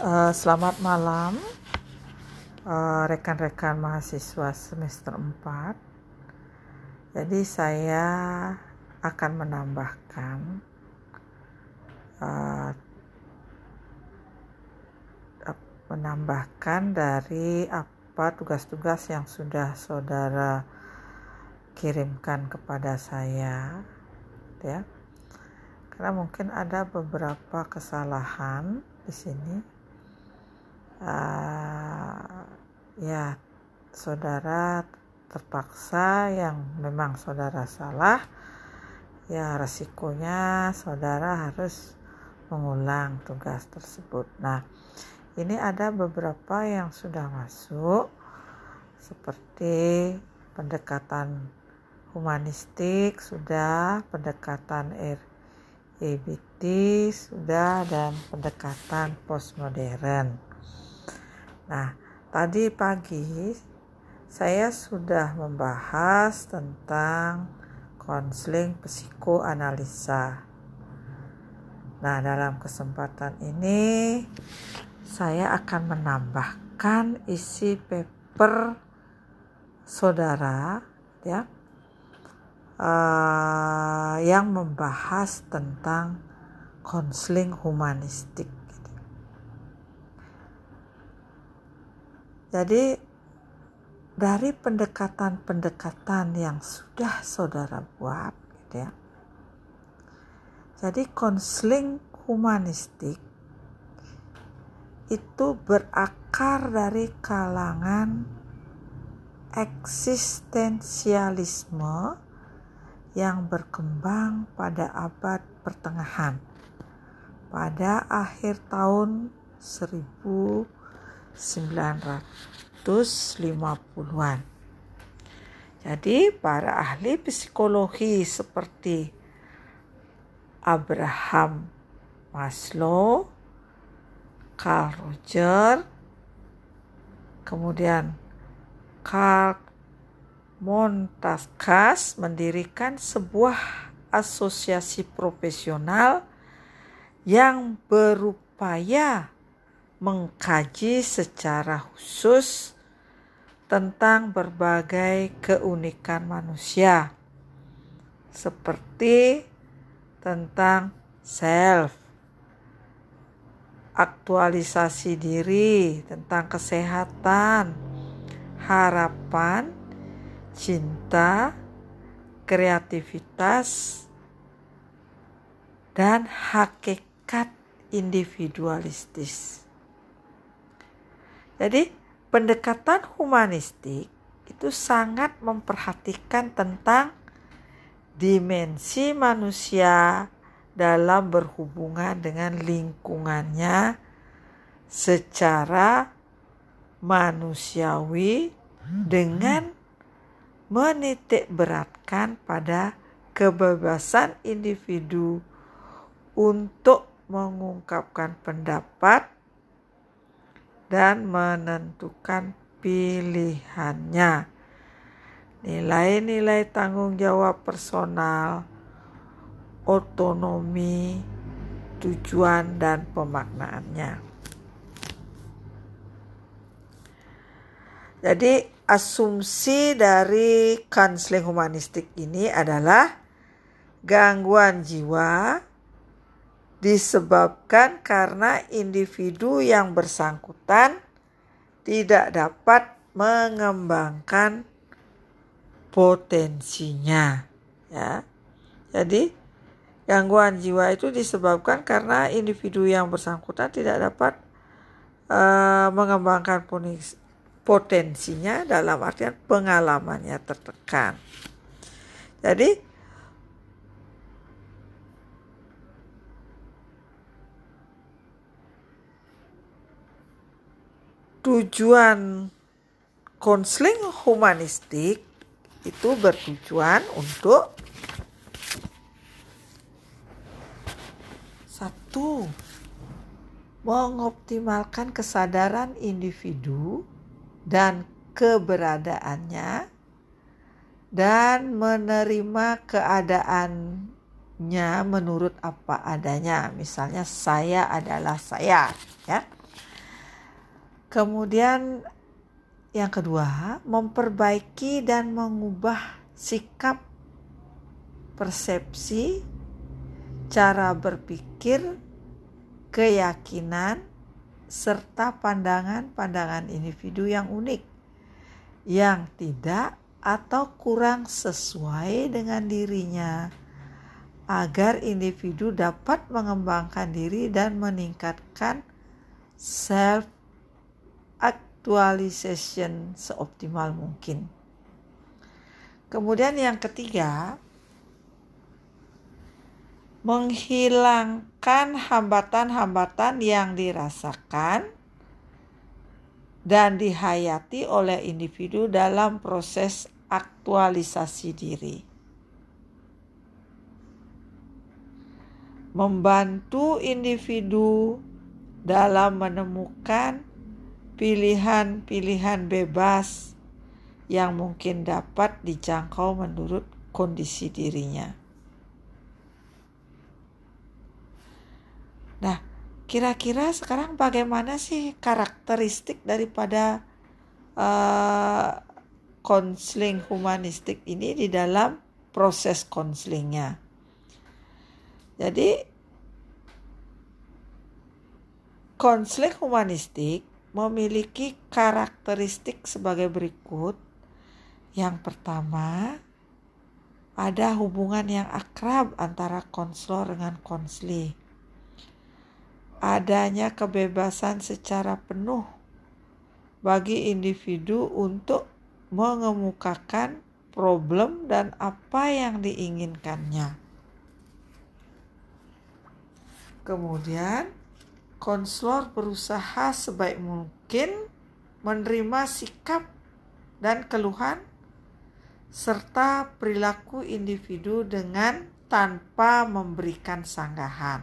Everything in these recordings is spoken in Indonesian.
Uh, selamat malam uh, rekan-rekan uh, mahasiswa semester 4 Jadi saya akan menambahkan uh, menambahkan dari apa tugas-tugas yang sudah saudara kirimkan kepada saya ya. Karena mungkin ada beberapa kesalahan di sini uh, ya saudara terpaksa yang memang saudara salah ya resikonya saudara harus mengulang tugas tersebut nah ini ada beberapa yang sudah masuk seperti pendekatan humanistik sudah pendekatan EBT sudah dan pendekatan postmodern. Nah, tadi pagi saya sudah membahas tentang konseling psikoanalisa. Nah, dalam kesempatan ini saya akan menambahkan isi paper saudara ya uh, yang membahas tentang konseling humanistik. Jadi dari pendekatan-pendekatan yang sudah saudara buat, gitu ya. Jadi konseling humanistik itu berakar dari kalangan eksistensialisme yang berkembang pada abad pertengahan pada akhir tahun 1950-an. Jadi para ahli psikologi seperti Abraham Maslow, Carl Roger, kemudian Carl Montaskas mendirikan sebuah asosiasi profesional yang berupaya mengkaji secara khusus tentang berbagai keunikan manusia, seperti tentang self, aktualisasi diri, tentang kesehatan, harapan, cinta, kreativitas, dan hakikat individualistis. Jadi, pendekatan humanistik itu sangat memperhatikan tentang dimensi manusia dalam berhubungan dengan lingkungannya secara manusiawi dengan menitik beratkan pada kebebasan individu untuk mengungkapkan pendapat dan menentukan pilihannya. Nilai-nilai tanggung jawab personal, otonomi, tujuan, dan pemaknaannya. Jadi asumsi dari konseling humanistik ini adalah gangguan jiwa disebabkan karena individu yang bersangkutan tidak dapat mengembangkan potensinya ya. Jadi gangguan jiwa itu disebabkan karena individu yang bersangkutan tidak dapat uh, mengembangkan potensinya dalam artian pengalamannya tertekan. Jadi tujuan konseling humanistik itu bertujuan untuk satu mengoptimalkan kesadaran individu dan keberadaannya dan menerima keadaannya menurut apa adanya. Misalnya saya adalah saya, ya. Kemudian yang kedua, memperbaiki dan mengubah sikap persepsi, cara berpikir, keyakinan, serta pandangan-pandangan individu yang unik. Yang tidak atau kurang sesuai dengan dirinya agar individu dapat mengembangkan diri dan meningkatkan self actualization seoptimal mungkin. Kemudian yang ketiga, menghilangkan hambatan-hambatan yang dirasakan dan dihayati oleh individu dalam proses aktualisasi diri. membantu individu dalam menemukan pilihan-pilihan bebas yang mungkin dapat dijangkau menurut kondisi dirinya. Nah, kira-kira sekarang bagaimana sih karakteristik daripada konseling uh, humanistik ini di dalam proses konselingnya? Jadi konseling humanistik memiliki karakteristik sebagai berikut. Yang pertama, ada hubungan yang akrab antara konselor dengan konseli. Adanya kebebasan secara penuh bagi individu untuk mengemukakan problem dan apa yang diinginkannya. Kemudian konselor berusaha sebaik mungkin menerima sikap dan keluhan serta perilaku individu dengan tanpa memberikan sanggahan.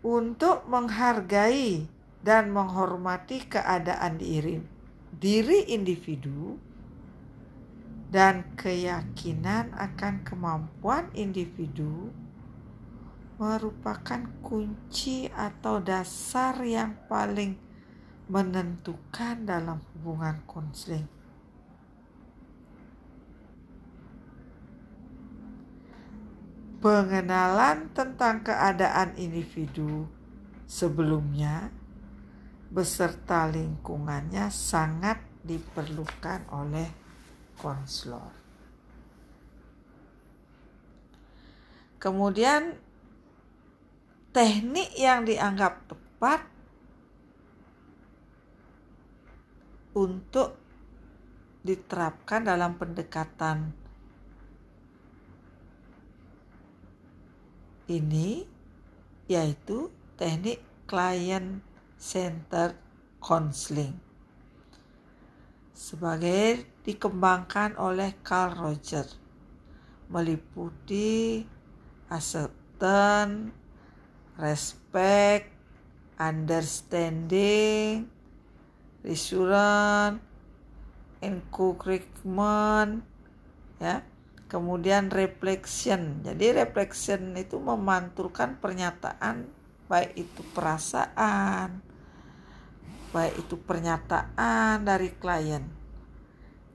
Untuk menghargai dan menghormati keadaan diri, diri individu dan keyakinan akan kemampuan individu merupakan kunci atau dasar yang paling menentukan dalam hubungan konseling. Pengenalan tentang keadaan individu sebelumnya beserta lingkungannya sangat diperlukan oleh konselor. Kemudian teknik yang dianggap tepat untuk diterapkan dalam pendekatan ini yaitu teknik client center counseling. Sebagai dikembangkan oleh Carl Roger meliputi acceptance respect, understanding, reassurance, encouragement, ya. Kemudian reflection. Jadi reflection itu memantulkan pernyataan baik itu perasaan, baik itu pernyataan dari klien.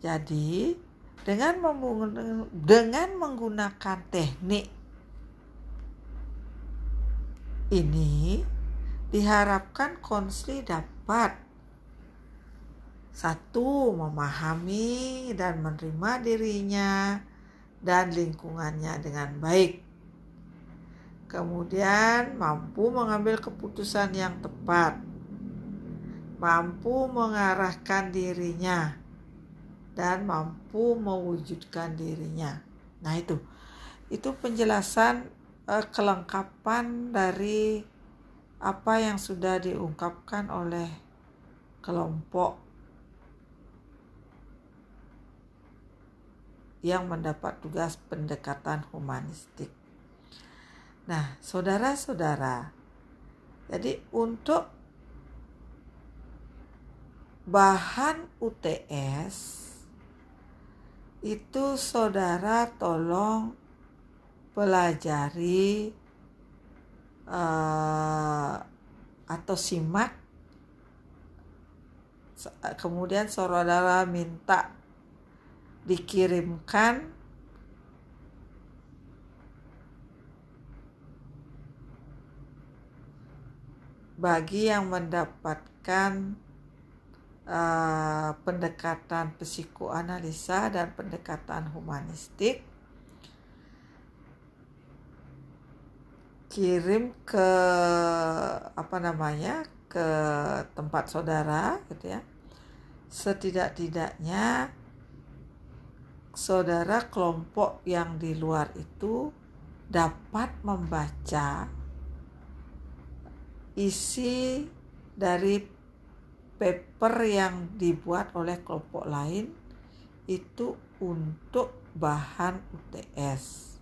Jadi dengan dengan menggunakan teknik ini diharapkan konsli dapat satu memahami dan menerima dirinya dan lingkungannya dengan baik. Kemudian mampu mengambil keputusan yang tepat. Mampu mengarahkan dirinya dan mampu mewujudkan dirinya. Nah, itu. Itu penjelasan uh, kelengkapan dari apa yang sudah diungkapkan oleh kelompok yang mendapat tugas pendekatan humanistik. Nah, saudara-saudara, jadi untuk bahan UTS itu saudara tolong pelajari uh, atau simak kemudian saudara minta dikirimkan bagi yang mendapatkan uh, pendekatan psikoanalisa dan pendekatan humanistik kirim ke apa namanya ke tempat saudara gitu ya setidak-tidaknya saudara kelompok yang di luar itu dapat membaca isi dari paper yang dibuat oleh kelompok lain itu untuk bahan UTS.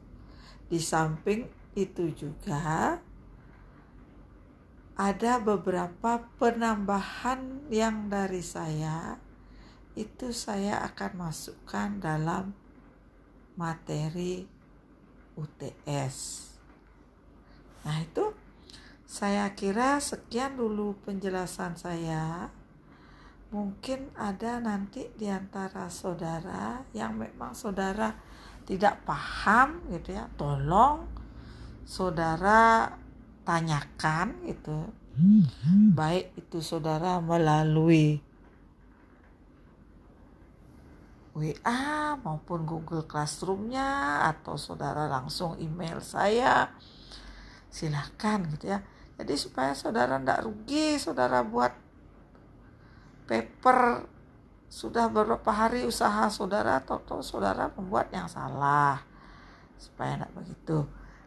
Di samping itu juga ada beberapa penambahan yang dari saya itu saya akan masukkan dalam materi UTS. Nah, itu saya kira sekian dulu penjelasan saya. Mungkin ada nanti di antara saudara yang memang saudara tidak paham gitu ya, tolong saudara tanyakan gitu. Baik itu saudara melalui WA maupun Google Classroom-nya atau saudara langsung email saya silahkan gitu ya jadi supaya saudara tidak rugi, saudara buat paper sudah beberapa hari usaha saudara atau saudara membuat yang salah supaya tidak begitu.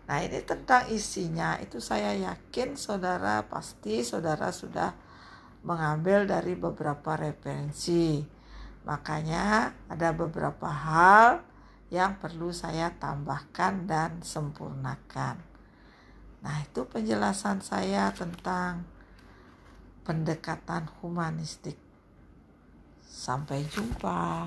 Nah ini tentang isinya itu saya yakin saudara pasti saudara sudah mengambil dari beberapa referensi. Makanya ada beberapa hal yang perlu saya tambahkan dan sempurnakan. Nah, itu penjelasan saya tentang pendekatan humanistik. Sampai jumpa.